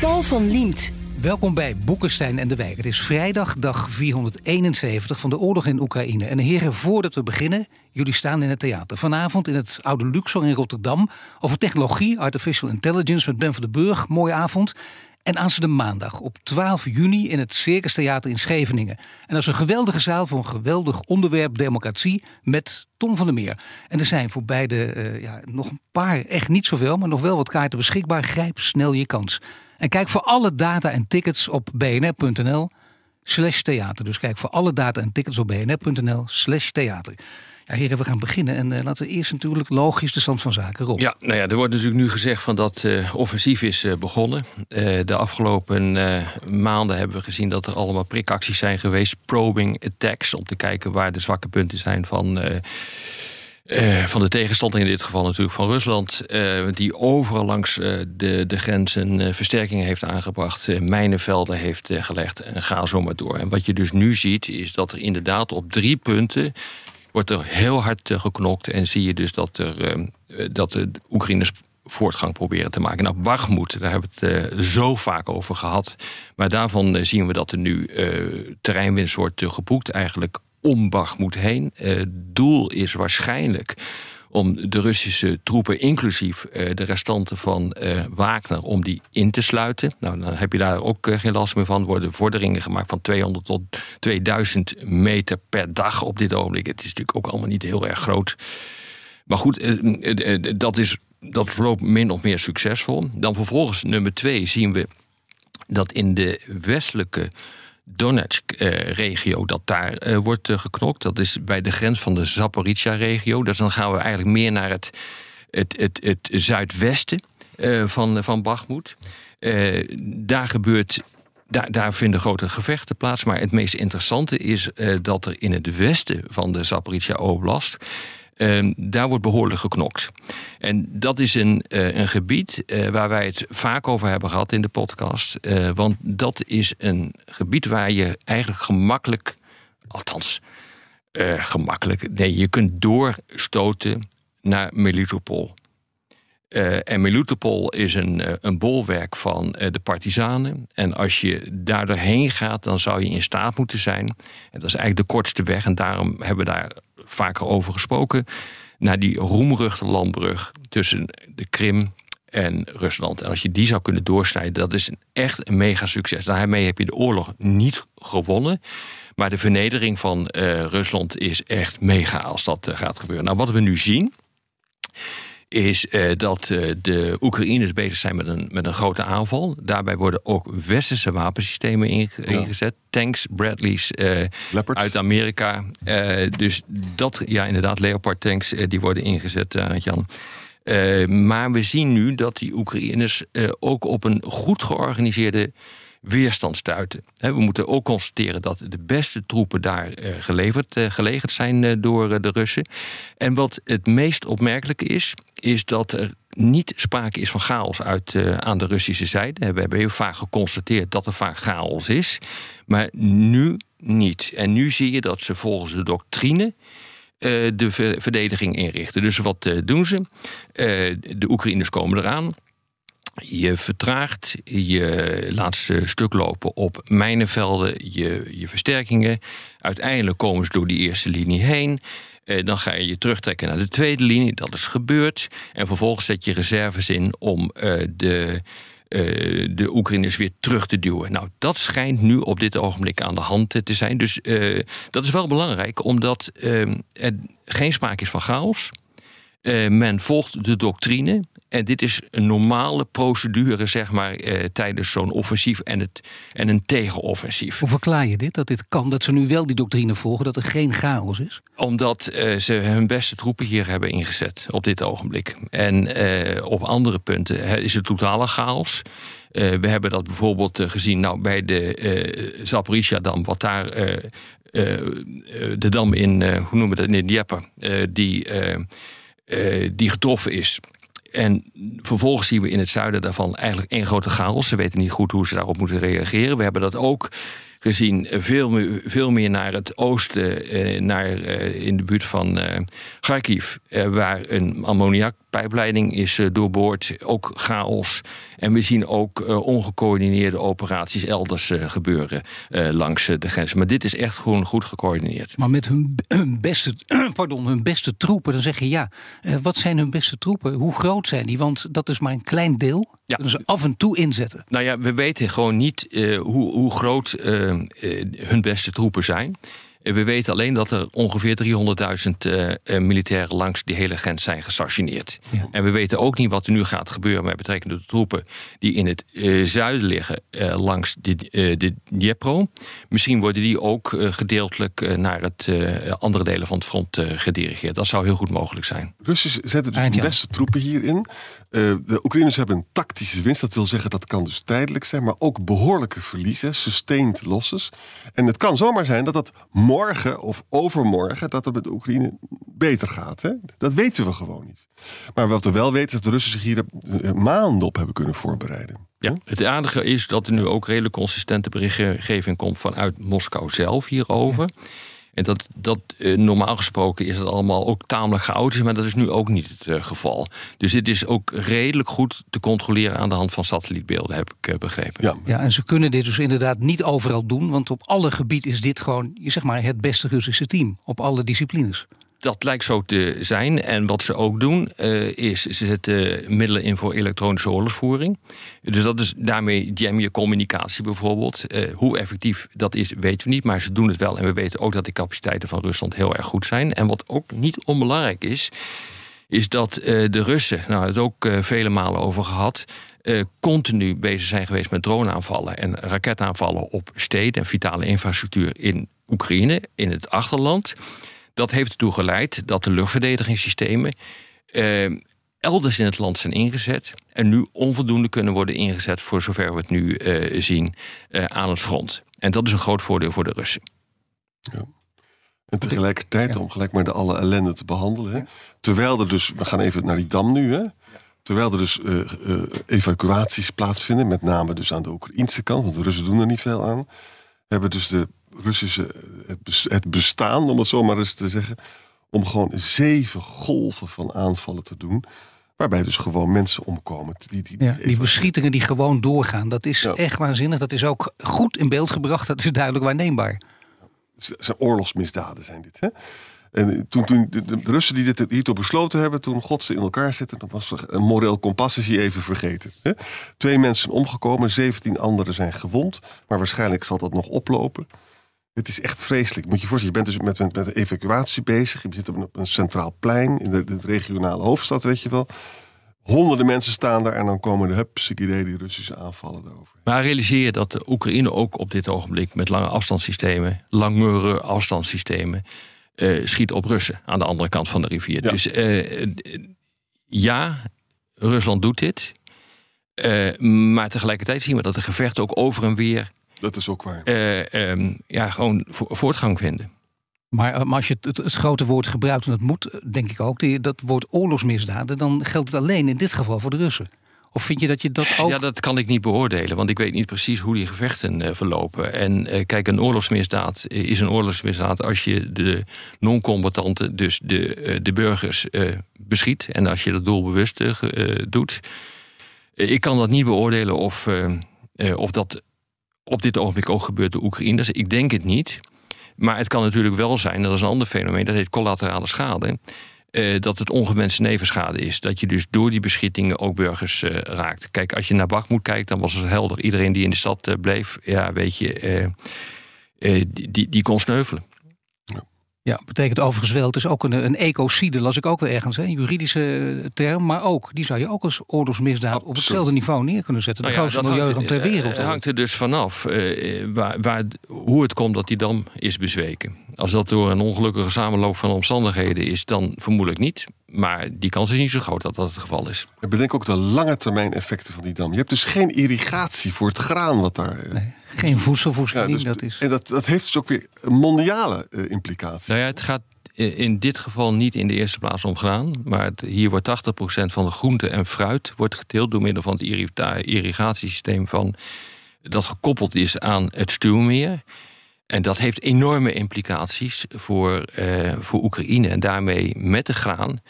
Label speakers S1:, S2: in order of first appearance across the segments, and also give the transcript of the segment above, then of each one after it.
S1: Paul van Liemt.
S2: Welkom bij Boekenstein en de Wijk. Het is vrijdag, dag 471 van de oorlog in Oekraïne. En heren, voordat we beginnen, jullie staan in het theater. Vanavond in het Oude Luxor in Rotterdam over technologie, artificial intelligence met Ben van den Burg. Mooie avond. En aanstaande maandag op 12 juni in het Circus Theater in Scheveningen. En dat is een geweldige zaal voor een geweldig onderwerp democratie met Tom van der Meer. En er zijn voor beide uh, ja, nog een paar, echt niet zoveel, maar nog wel wat kaarten beschikbaar. Grijp snel je kans. En kijk voor alle data en tickets op bnr.nl slash theater. Dus kijk voor alle data en tickets op bnr.nl slash theater. Ja, heren, we gaan beginnen. En uh, laten we eerst natuurlijk logisch de stand van zaken Rob.
S3: Ja, nou ja, er wordt natuurlijk nu gezegd van dat uh, offensief is uh, begonnen. de afgelopen maanden hebben we gezien dat er allemaal prikacties zijn geweest. Probing attacks, om te kijken waar de zwakke punten zijn van uh, van de tegenstander, in dit geval natuurlijk van Rusland, uh, die overal langs uh, de, de grenzen versterkingen heeft aangebracht, mijnenvelden heeft gelegd en ga zo maar door. En wat je dus nu ziet, is dat er inderdaad op drie punten wordt er heel hard geknokt en zie je dus dat, er, dat de Oekraïners voortgang proberen te maken. Nou, Bakhmut, daar hebben we het zo vaak over gehad. Maar daarvan zien we dat er nu terreinwinst wordt geboekt, eigenlijk om Bakhmut heen. Het uh, doel is waarschijnlijk om de Russische troepen, inclusief uh, de restanten van uh, Wagner, om die in te sluiten. Nou, dan heb je daar ook geen last meer van. Er worden vorderingen gemaakt van 200 tot 2000 meter per dag op dit ogenblik. Het is natuurlijk ook allemaal niet heel erg groot. Maar goed, dat, is, dat verloopt min of meer succesvol. Dan vervolgens nummer twee zien we dat in de westelijke Donetsk-regio, dat daar uh, wordt uh, geknokt. Dat is bij de grens van de Zaporizhia-regio. Dus dan gaan we eigenlijk meer naar het, het, het, het zuidwesten uh, van, van daar gebeurt. Daar, daar, vinden grote gevechten plaats. Maar het meest interessante is dat er in het westen van de Zaporizhia Oblast Ehm, daar wordt behoorlijk geknokt. En dat is een, uh, een gebied uh, waar wij het vaak over hebben gehad in de podcast. Uh, want dat is een gebied waar je eigenlijk gemakkelijk, althans gemakkelijk, nee, je kunt doorstoten naar Melitopol. En Melitopol is een, een bolwerk van de partizanen. En als je daar doorheen gaat, dan zou je in staat moeten zijn. En dat is eigenlijk de kortste weg. En daarom hebben we daar vaker over gesproken, naar die roemruchte landbrug tussen de Krim en Rusland. En als je die zou kunnen doorsnijden, dat is een, echt een mega succes. Daarmee heb je de oorlog niet gewonnen. Maar de vernedering van uh, Rusland is echt mega als dat uh, gaat gebeuren. Nou, wat we nu zien is uh, dat uh, de Oekraïners bezig zijn met een, met een grote aanval. Daarbij worden ook westerse wapensystemen ingezet. Tanks, Bradleys uh, uit Amerika. dus dat, ja, inderdaad, Leopard tanks, die worden ingezet, Jan. maar we zien nu dat die Oekraïners ook op een goed georganiseerde weerstand stuiten. We moeten ook constateren dat de beste troepen daar eh, geleverd, eh, gelegerd zijn eh, door de Russen. En wat het meest opmerkelijke is, is dat er niet sprake is van chaos uit, aan de Russische zijde. We hebben heel vaak geconstateerd dat er vaak chaos is, maar nu niet. En nu zie je dat ze volgens de doctrine de verdediging inrichten. Dus wat doen ze? de Oekraïners komen eraan. Je vertraagt, je laat ze stuk lopen op mijnenvelden, je, je versterkingen. Uiteindelijk komen ze door die eerste linie heen. Eh, dan ga je je terugtrekken naar de tweede linie, dat is gebeurd. En vervolgens zet je reserves in om uh, de, uh, de Oekraïners weer terug te duwen. Nou, dat schijnt nu op dit ogenblik aan de hand te zijn. Dus uh, dat is wel belangrijk, omdat er geen sprake is van chaos. men volgt de doctrine En dit is een normale procedure, zeg maar, eh, tijdens zo'n offensief en, het, en een tegenoffensief.
S2: Hoe verklaar je dit? Dat dit kan, dat ze nu wel die doctrine volgen, dat er geen chaos is?
S3: Omdat eh, ze hun beste troepen hier hebben ingezet op dit ogenblik. En eh, op andere punten hè, is het totale chaos. Eh, we hebben dat bijvoorbeeld eh, gezien nou, bij de eh Zaporizhia-dam, wat daar de dam in, hoe noemen we dat, in Dieppe, die, die getroffen is. En vervolgens zien we in het zuiden daarvan eigenlijk één grote chaos. Ze weten niet goed hoe ze daarop moeten reageren. We hebben dat ook gezien veel meer, veel meer naar het oosten, eh, naar, eh, in de buurt van eh, Kharkiv, waar een ammoniakpijpleiding is doorboord. Ook chaos. En we zien ook ongecoördineerde operaties elders gebeuren langs de grens. Maar dit is echt gewoon goed gecoördineerd.
S2: Maar met hun, hun, beste, pardon, hun beste troepen, dan zeg je ja. wat zijn hun beste troepen? Hoe groot zijn die? Want dat is maar een klein deel.
S3: Ja.
S2: Kunnen ze af en toe inzetten.
S3: Nou ja, we weten gewoon niet hoe, hoe groot hun beste troepen zijn. We weten alleen dat er ongeveer 300.000 eh, eh, militairen langs die hele grens zijn gestationeerd.
S2: Ja.
S3: En we weten ook niet wat er nu gaat gebeuren met betrekking tot de troepen die in het eh, zuiden liggen eh, langs de, eh, de Dniepro. Misschien worden die ook gedeeltelijk eh, naar het eh, andere delen van het front eh, gedirigeerd. Dat zou heel goed mogelijk zijn.
S4: Russen zetten dus de beste troepen hierin. Eh, de Oekraïners hebben een tactische winst. Dat wil zeggen dat kan dus tijdelijk zijn. Maar ook behoorlijke verliezen. Sustained losses. En het kan zomaar zijn dat dat morgen of overmorgen... dat het met Oekraïne beter gaat. Hè? Dat weten we gewoon niet. Maar wat we wel weten is dat de Russen zich hier eh, maanden op hebben kunnen voorbereiden.
S3: Ja, het aardige is dat er nu ook redelijk consistente berichtgeving komt vanuit Moskou zelf hierover. En dat, dat eh, normaal gesproken is het allemaal ook tamelijk chaotisch, maar dat is nu ook niet het eh, geval. Dus dit is ook redelijk goed te controleren aan de hand van satellietbeelden, heb ik eh, begrepen.
S4: Ja,
S2: Ja, en ze kunnen dit dus inderdaad niet overal doen. Want op alle gebieden is dit gewoon je zeg maar, het beste Russische team. Op alle disciplines.
S3: Dat lijkt zo te zijn. En wat ze ook doen, eh, is ze zetten middelen in voor elektronische oorlogsvoering. Dus dat is daarmee jam je communicatie bijvoorbeeld. Eh, hoe effectief dat is, weten we niet. Maar ze doen het wel. En we weten ook dat de capaciteiten van Rusland heel erg goed zijn. En wat ook niet onbelangrijk is, is dat eh, de Russen, nou het ook vele malen over gehad, eh, continu bezig zijn geweest met droneaanvallen en raketaanvallen op steden en vitale infrastructuur in Oekraïne, in het achterland. Dat heeft ertoe geleid dat de luchtverdedigingssystemen eh, elders in het land zijn ingezet en nu onvoldoende kunnen worden ingezet voor zover we het nu eh, zien eh, aan het front. En dat is een groot voordeel voor de Russen.
S4: En tegelijkertijd, om gelijk maar de alle ellende te behandelen. Hè? Terwijl er dus, we gaan even naar die dam nu. Hè? Terwijl er dus eh, eh, evacuaties plaatsvinden, met name dus aan de Oekraïnse kant, want de Russen doen er niet veel aan. Hebben dus de Russische, eh, het bes- het bestaan, om het zo maar eens te zeggen, om gewoon zeven golven van aanvallen te doen. Waarbij dus gewoon mensen omkomen. Die, die,
S2: Ja, die beschietingen die gewoon doorgaan. Dat is
S4: Ja.
S2: echt waanzinnig. Dat is ook goed in beeld gebracht. Dat is duidelijk waarneembaar.
S4: Het zijn oorlogsmisdaden zijn dit. Hè? En toen, toen de, de Russen die dit hiertoe besloten hebben, toen God ze in elkaar zitten, dan was er een moreel kompas is hier even vergeten. Hè? Twee mensen omgekomen, 17 anderen zijn gewond, maar waarschijnlijk zal dat nog oplopen. Het is echt vreselijk. Moet je je voorstellen, je bent dus met, met, evacuatie bezig. Je zit op een, een centraal plein in de, de regionale hoofdstad, weet je wel. Honderden mensen staan daar en dan komen de hupsidee die Russische aanvallen erover.
S3: Maar realiseer je dat de Oekraïne ook op dit ogenblik met lange afstandssystemen, langere afstandssystemen, eh, schiet op Russen aan de andere kant van de rivier.
S4: Ja.
S3: Dus eh, ja, Rusland doet dit. Eh, maar tegelijkertijd zien we dat de gevechten ook over en weer
S4: Dat is ook waar.
S3: eh, ehm, ja, gewoon vo- voortgang vinden.
S2: Maar, eh, maar als je het, grote woord gebruikt, en dat moet, eh, denk ik ook, die, dat woord oorlogsmisdaden, dan geldt het alleen in dit geval voor de Russen. Of vind je dat je dat ook.
S3: Ja, dat kan ik niet beoordelen, want ik weet niet precies hoe die gevechten eh, verlopen. En eh, kijk, een oorlogsmisdaad is een oorlogsmisdaad als je de non-combatanten, dus de, eh, de burgers, eh, beschiet. En als je dat doelbewust doet. Ik kan dat niet beoordelen of, eh, eh, of dat op dit ogenblik ook gebeurt door Oekraïners. Ik denk het niet. Maar het kan natuurlijk wel zijn, dat is een ander fenomeen, dat heet collaterale schade. eh, dat het ongewenste nevenschade is. Dat je dus door die beschittingen ook burgers eh, raakt. Kijk, als je naar Bakhmut kijkt, dan was het helder. Iedereen die in de stad eh, bleef, ja, weet je, die, die, die kon sneuvelen.
S2: Ja, betekent overigens wel, het is ook een, een ecocide, las ik ook wel ergens, hè, een juridische eh, term. Maar ook, die zou je ook als oorlogsmisdaad op hetzelfde niveau neer kunnen zetten. De
S3: Nou ja,
S2: grootste
S3: dat
S2: milieuramp ter
S3: eh,
S2: wereld.
S3: Het hangt er dus vanaf eh, waar, waar, hoe het komt dat die dam is bezweken. Als dat door een ongelukkige samenloop van omstandigheden is, dan vermoedelijk niet. Maar die kans is niet zo groot dat dat het geval is.
S4: En bedenk ook de lange termijn effecten van die dam. Je hebt dus geen irrigatie voor het graan wat daar. eh,
S2: Nee, geen voedselvoorziening,
S4: ja, dus-
S2: dat is...
S4: En dat, dat heeft dus ook weer mondiale eh, implicaties.
S3: Nou ja, het gaat in dit geval niet in de eerste plaats om graan. Maar het- hier wordt 80% van de groente en fruit wordt geteeld door middel van het irrigatiesysteem van dat gekoppeld is aan het stuwmeer. En dat heeft enorme implicaties voor, eh, voor Oekraïne. En daarmee met de graan.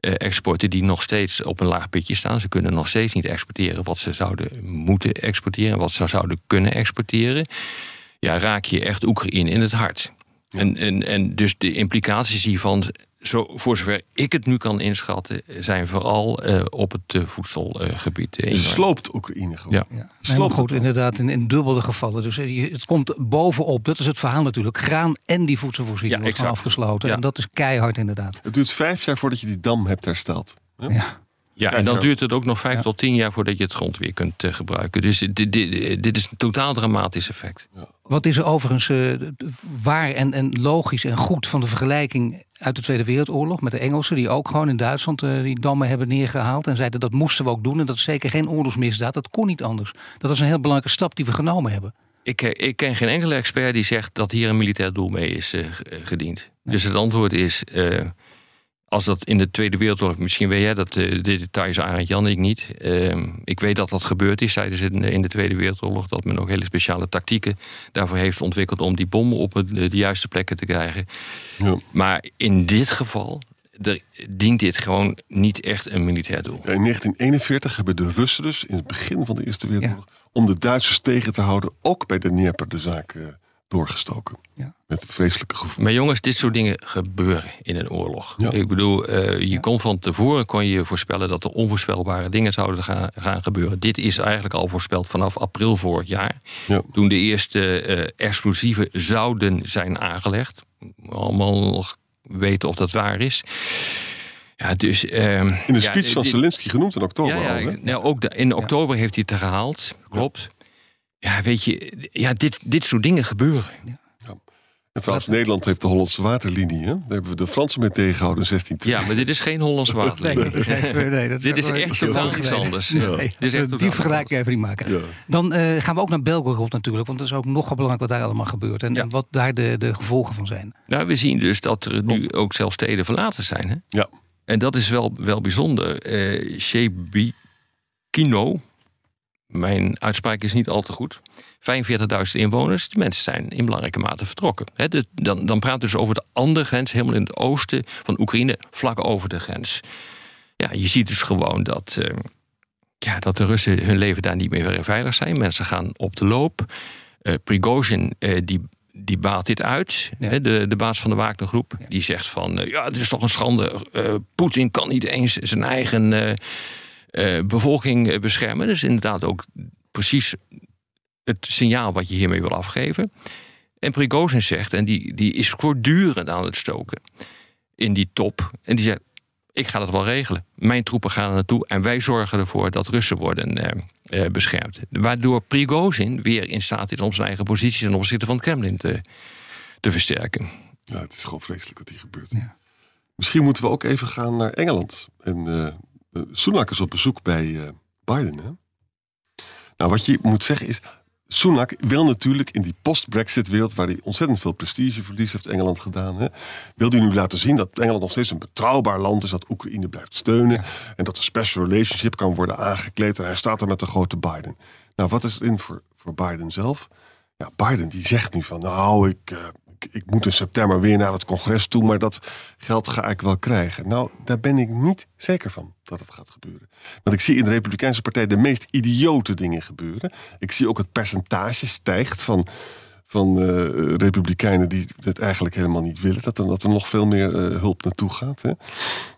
S3: eh, exporten die nog steeds op een laag pitje staan. Ze kunnen nog steeds niet exporteren wat ze zouden moeten exporteren. Wat ze zouden kunnen exporteren. Ja, raak je echt Oekraïne in het hart. En, en, en dus de implicaties hiervan, zo, voor zover ik het nu kan inschatten, zijn vooral eh, op het eh, voedselgebied. eh,
S4: sloopt Oekraïne gewoon.
S3: Ja.
S4: Sloopt
S2: goed, inderdaad, in, in dubbele gevallen. Dus je- het komt bovenop, dat is het verhaal natuurlijk. Graan en die voedselvoorziening
S3: Ja,
S2: wordt afgesloten.
S3: Ja.
S2: En dat is keihard inderdaad.
S4: Het duurt vijf jaar voordat je die dam hebt hersteld.
S2: Ja.
S3: Ja, en dan duurt het ook nog vijf
S2: Ja.
S3: tot tien jaar voordat je het grond weer kunt eh, gebruiken. Dus dit, dit, dit is een totaal dramatisch effect.
S2: Wat is er overigens eh, waar en, en logisch en goed van de vergelijking uit de Tweede Wereldoorlog met de Engelsen, die ook gewoon in Duitsland eh, die dammen hebben neergehaald en zeiden dat moesten we ook doen en dat is zeker geen oorlogsmisdaad, dat kon niet anders. Dat is een heel belangrijke stap die we genomen hebben.
S3: Ik, ik ken geen enkele expert die zegt dat hier een militair doel mee is ge- gediend. Dus het antwoord is, eh, als dat in de Tweede Wereldoorlog, misschien weet jij dat, eh, de details Arend Jan, ik niet. Eh, ik weet dat dat gebeurd is tijdens het, in de Tweede Wereldoorlog, dat men ook hele speciale tactieken daarvoor heeft ontwikkeld om die bommen op de juiste plekken te krijgen.
S4: Ja.
S3: Maar in dit geval er, dient dit gewoon niet echt een militair doel.
S4: Ja, in 1941 hebben de Russen dus in het begin van de Eerste Wereldoorlog... om de Duitsers tegen te houden, ook bij de Dnieper de zaak eh, doorgestoken.
S2: Ja.
S4: Met vreselijke gevoel.
S3: Maar jongens, dit soort dingen gebeuren in een oorlog.
S4: Ja.
S3: Ik bedoel, eh, je kon van tevoren kon je voorspellen dat er onvoorspelbare dingen zouden gaan, gaan gebeuren. Dit is eigenlijk al voorspeld vanaf april vorig jaar.
S4: Ja.
S3: Toen de eerste eh, explosieven zouden zijn aangelegd. Allemaal nog weten of dat waar is. Ja, dus, ehm,
S4: In de
S3: ja,
S4: speech van Zelensky genoemd in oktober
S3: ja, ja,
S4: al. Hè?
S3: nou, ook de- in oktober heeft hij het herhaald. Klopt. Ja, weet je, ja, dit, dit soort dingen gebeuren.
S4: En trouwens, Nederland heeft de Hollandse waterlinie. Hè? Daar hebben we de Fransen mee tegengehouden in 16
S3: Ja, maar dit is geen Hollands water.
S2: dat is even- nee, dat
S3: Dit is echt
S2: iets
S3: totaal iets anders.
S2: Nee,
S3: Ja. Dit is echt
S2: die vergelijking even niet maken.
S4: Ja.
S2: Dan eh, gaan we ook naar Belgorod natuurlijk, want dat is ook nogal belangrijk wat daar allemaal gebeurt. En,
S3: Ja.
S2: en wat daar de, de gevolgen van zijn.
S3: Nou, we zien dus dat er nu ook zelfs steden verlaten zijn. Hè?
S4: Ja.
S3: En dat is wel, wel bijzonder. Eh Shebikino, mijn uitspraak is niet al te goed. 45.000 inwoners, die mensen zijn in belangrijke mate vertrokken. De- dan, dan praat dus over de andere grens, helemaal in het oosten van Oekraïne, vlak over de grens. Ja, je ziet dus gewoon dat, eh, ja, dat de Russen hun leven daar niet meer veilig zijn. Mensen gaan op de loop. Eh Prigozhin, eh, die, die baat dit uit.
S2: Ja.
S3: De, de baas van de Wagnergroep. Die zegt van, ja, het is toch een schande. Poetin kan niet eens zijn eigen eh, bevolking eh, beschermen. Dat is inderdaad ook precies het signaal wat je hiermee wil afgeven. En Prigozhin zegt, en die, die is voortdurend aan het stoken in die top. En die zegt, ik ga dat wel regelen. Mijn troepen gaan er naartoe en wij zorgen ervoor dat Russen worden eh, eh, beschermd. Waardoor Prigozhin weer in staat is om zijn eigen positie ten opzichte van het Kremlin te, te versterken.
S4: Ja, het is gewoon vreselijk wat hier gebeurt.
S2: Ja.
S4: Misschien moeten we ook even gaan naar Engeland. En eh eh, Sunak is op bezoek bij eh, Biden. Hè? Nou, wat je moet zeggen is... Sunak wil natuurlijk in die post-Brexit-wereld... waar hij ontzettend veel prestigeverlies heeft Engeland gedaan... Hè, wil hij nu laten zien dat Engeland nog steeds een betrouwbaar land is... dat Oekraïne blijft steunen... en dat de special relationship kan worden aangekleed... en hij staat er met de grote Biden. Nou, wat is erin voor, voor Biden zelf? Ja, Biden die zegt nu van... nou, ik, eh, ik, ik moet in september weer naar het congres toe... maar dat geld ga ik wel krijgen. Nou, daar ben ik niet zeker van dat het gaat gebeuren. Want ik zie in de Republikeinse Partij de meest idiote dingen gebeuren. Ik zie ook het percentage stijgt van, van eh, Republikeinen... die het eigenlijk helemaal niet willen. Dat er, dat er nog veel meer eh, hulp naartoe gaat. Hè?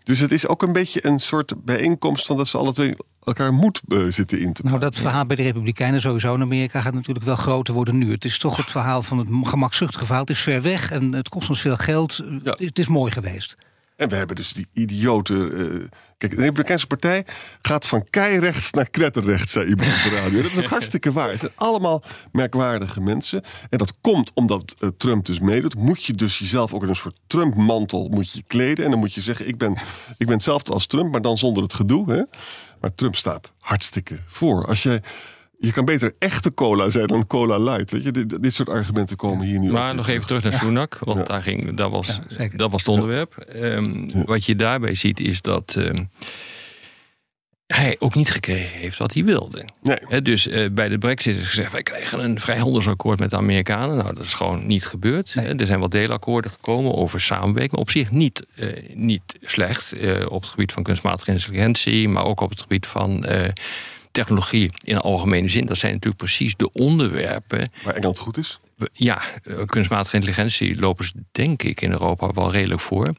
S4: Dus het is ook een beetje een soort bijeenkomst... van dat ze alle twee elkaar moed uh, zitten in te
S2: Nou, dat verhaal bij de Republikeinen sowieso in Amerika gaat natuurlijk wel groter worden nu. Het is toch het verhaal van het gemakzuchtige verhaal. Het is ver weg en het kost ons veel geld. Ja. Het is mooi geweest.
S4: En we hebben dus die idiote. Uh, kijk, de Republikeinse partij gaat van keirechts naar kletterrechts, zei iemand op de radio. Dat is ook hartstikke waar. Het zijn allemaal merkwaardige mensen. En dat komt omdat uh, Trump dus meedoet. Moet je dus jezelf ook in een soort Trump-mantel moet je kleden. En dan moet je zeggen: ik ben, ik ben hetzelfde als Trump, maar dan zonder het gedoe. Hè? Maar Trump staat hartstikke voor. Als je je kan beter echte cola zijn dan cola light. Weet je? Dit, dit soort argumenten komen hier nu
S3: Maar nog even terug naar Sunak, want daar, ging, daar was, dat was het onderwerp. Um, wat je daarbij ziet is dat um, hij ook niet gekregen heeft wat hij wilde.
S4: Nee.
S3: dus uh, bij de brexit is gezegd... wij krijgen een vrijhandelsakkoord met de Amerikanen. Nou, dat is gewoon niet gebeurd. Nee. Er zijn wel deelakkoorden gekomen over samenwerking. Op zich niet, uh, niet slecht uh, op het gebied van kunstmatige intelligentie... maar ook op het gebied van technologie in algemene zin, dat zijn natuurlijk precies de onderwerpen.
S4: Waar Engeland goed is?
S3: Ja, kunstmatige intelligentie lopen ze denk ik in Europa wel redelijk voor.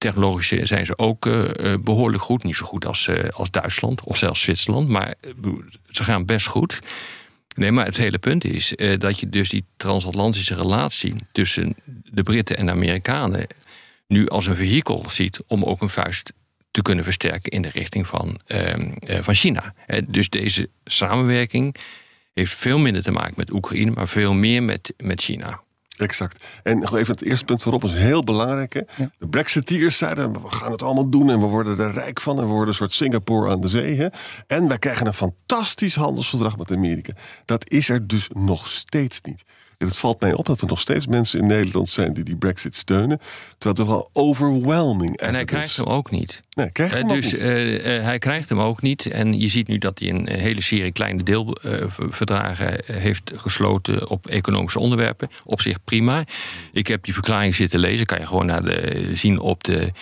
S3: Technologisch zijn ze ook uh, behoorlijk goed. Niet zo goed als, uh, als Duitsland of zelfs Zwitserland, maar ze gaan best goed. Nee, maar het hele punt is dat je dus die transatlantische relatie tussen de Britten en de Amerikanen nu als een vehikel ziet om ook een vuist te kunnen versterken in de richting van, uh, van China. dus deze samenwerking heeft veel minder te maken met Oekraïne, maar veel meer met, met China.
S4: Exact. En nog even het eerste punt erop is heel belangrijk. Hè? Ja. De Brexiteers zeiden, we gaan het allemaal doen... en we worden er rijk van en we worden een soort Singapore aan de zee. Hè? En wij krijgen een fantastisch handelsverdrag met Amerika. Dat is er dus nog steeds niet. En het valt mij op dat er nog steeds mensen in Nederland zijn die die Brexit steunen. Terwijl er wel overwhelming
S3: En hij krijgt hem ook niet.
S4: Nee, krijgt hem
S3: dus,
S4: ook niet.
S3: Uh, hij krijgt hem ook niet. En je ziet nu dat hij een hele serie kleine deelverdragen heeft gesloten op economische onderwerpen. Op zich prima. Ik heb die verklaring zitten lezen. Kan je gewoon naar de, zien op de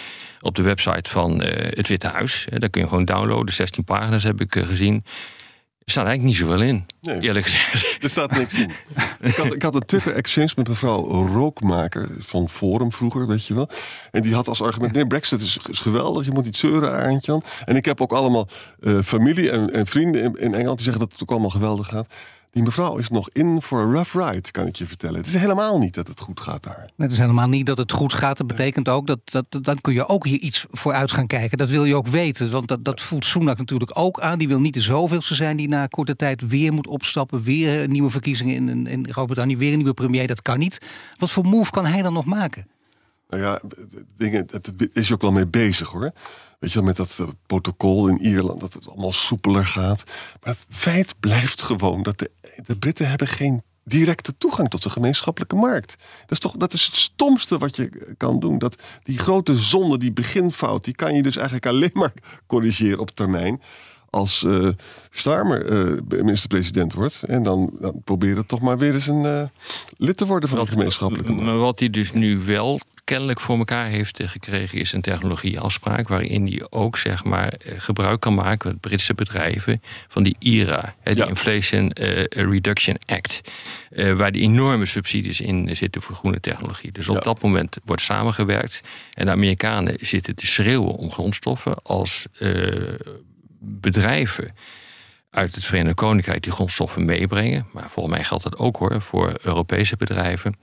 S3: op de website van uh, het Witte Huis. Daar kun je gewoon downloaden. 16 pagina's heb ik uh, gezien. Er staat eigenlijk niet zoveel in, nee. eerlijk gezegd.
S4: Er staat niks in. ik, had, ik had een Twitter-exchange met mevrouw Rookmaker van Forum vroeger, weet je wel. En die had als argument, nee, Brexit is, is geweldig, je moet niet zeuren, Arendtjan. En ik heb ook allemaal uh, familie en, en vrienden in, in, Engeland die zeggen dat het ook allemaal geweldig gaat. Die mevrouw is nog in voor een rough ride, kan ik je vertellen. Het is helemaal niet dat het goed gaat daar. Nee,
S2: het is helemaal niet dat het goed gaat. Dat betekent ook dat, dat dan kun je ook hier iets vooruit gaan kijken. Dat wil je ook weten. Want dat, dat voelt Sunak natuurlijk ook aan. Die wil niet de zoveelste zijn die na korte tijd weer moet opstappen. Weer nieuwe verkiezingen in, in Groot-Brittannië. Weer een nieuwe premier. Dat kan niet. Wat voor move kan hij dan nog maken?
S4: Nou ja, dingen, het is je ook wel mee bezig hoor. Weet je, met dat uh, protocol in Ierland, dat het allemaal soepeler gaat. Maar het feit blijft gewoon dat de, de Britten hebben geen directe toegang tot de gemeenschappelijke markt. Dat is toch dat is het stomste wat je kan doen. Dat die grote zonde, die beginfout, die kan je dus eigenlijk alleen maar corrigeren op termijn als uh, Starmer uh, minister-president wordt. En dan, dan proberen toch maar weer eens een uh, lid te worden van de gemeenschappelijke markt.
S3: Maar wat hij dus nu wel kennelijk voor elkaar heeft gekregen, is een technologieafspraak. waarin hij ook zeg maar, gebruik kan maken met Britse bedrijven van die IRA, die ja. Inflation Reduction Act. waar die enorme subsidies in zitten voor groene technologie. Dus op ja. dat moment wordt samengewerkt. En de Amerikanen zitten te schreeuwen om grondstoffen als bedrijven uit het Verenigd Koninkrijk die grondstoffen meebrengen, maar volgens mij geldt dat ook hoor voor Europese bedrijven,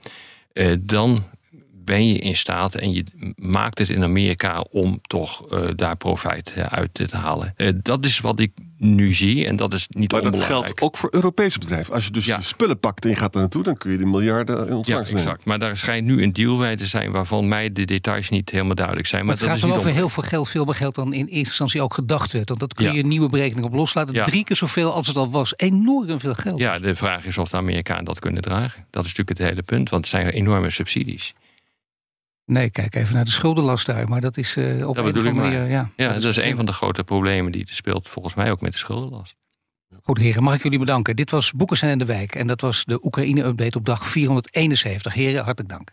S3: eh, dan ben je in staat en je maakt het in Amerika om toch uh, daar profijt uit te halen. Uh, dat is wat ik nu zie en dat is niet
S4: Maar dat geldt ook voor Europese bedrijven. Als je dus ja. je spullen pakt en je gaat er naartoe, dan kun je die miljarden in ontvangst
S3: ja, exact. Maar daar schijnt nu een deal bij te zijn waarvan mij de details niet helemaal duidelijk zijn. Maar,
S2: maar het gaat dan over heel veel geld, veel meer geld dan in eerste instantie ook gedacht werd. Want dat kun je ja. een nieuwe berekening op loslaten. Ja. Drie keer zoveel als het al was. Enorm veel geld.
S3: Ja, de vraag is of de Amerikanen dat kunnen dragen. Dat is natuurlijk het hele punt, want het zijn enorme subsidies.
S2: Nee, kijk even naar de schuldenlast daar. Maar dat is uh, op dat een of andere manier. Ja,
S3: ja, dat, is, een van de grote problemen die er speelt, volgens mij ook met de schuldenlast.
S2: Goed, heren, mag ik jullie bedanken. Dit was Boeken in de Wijk en dat was de Oekraïne-update op dag 471. Heren, hartelijk dank.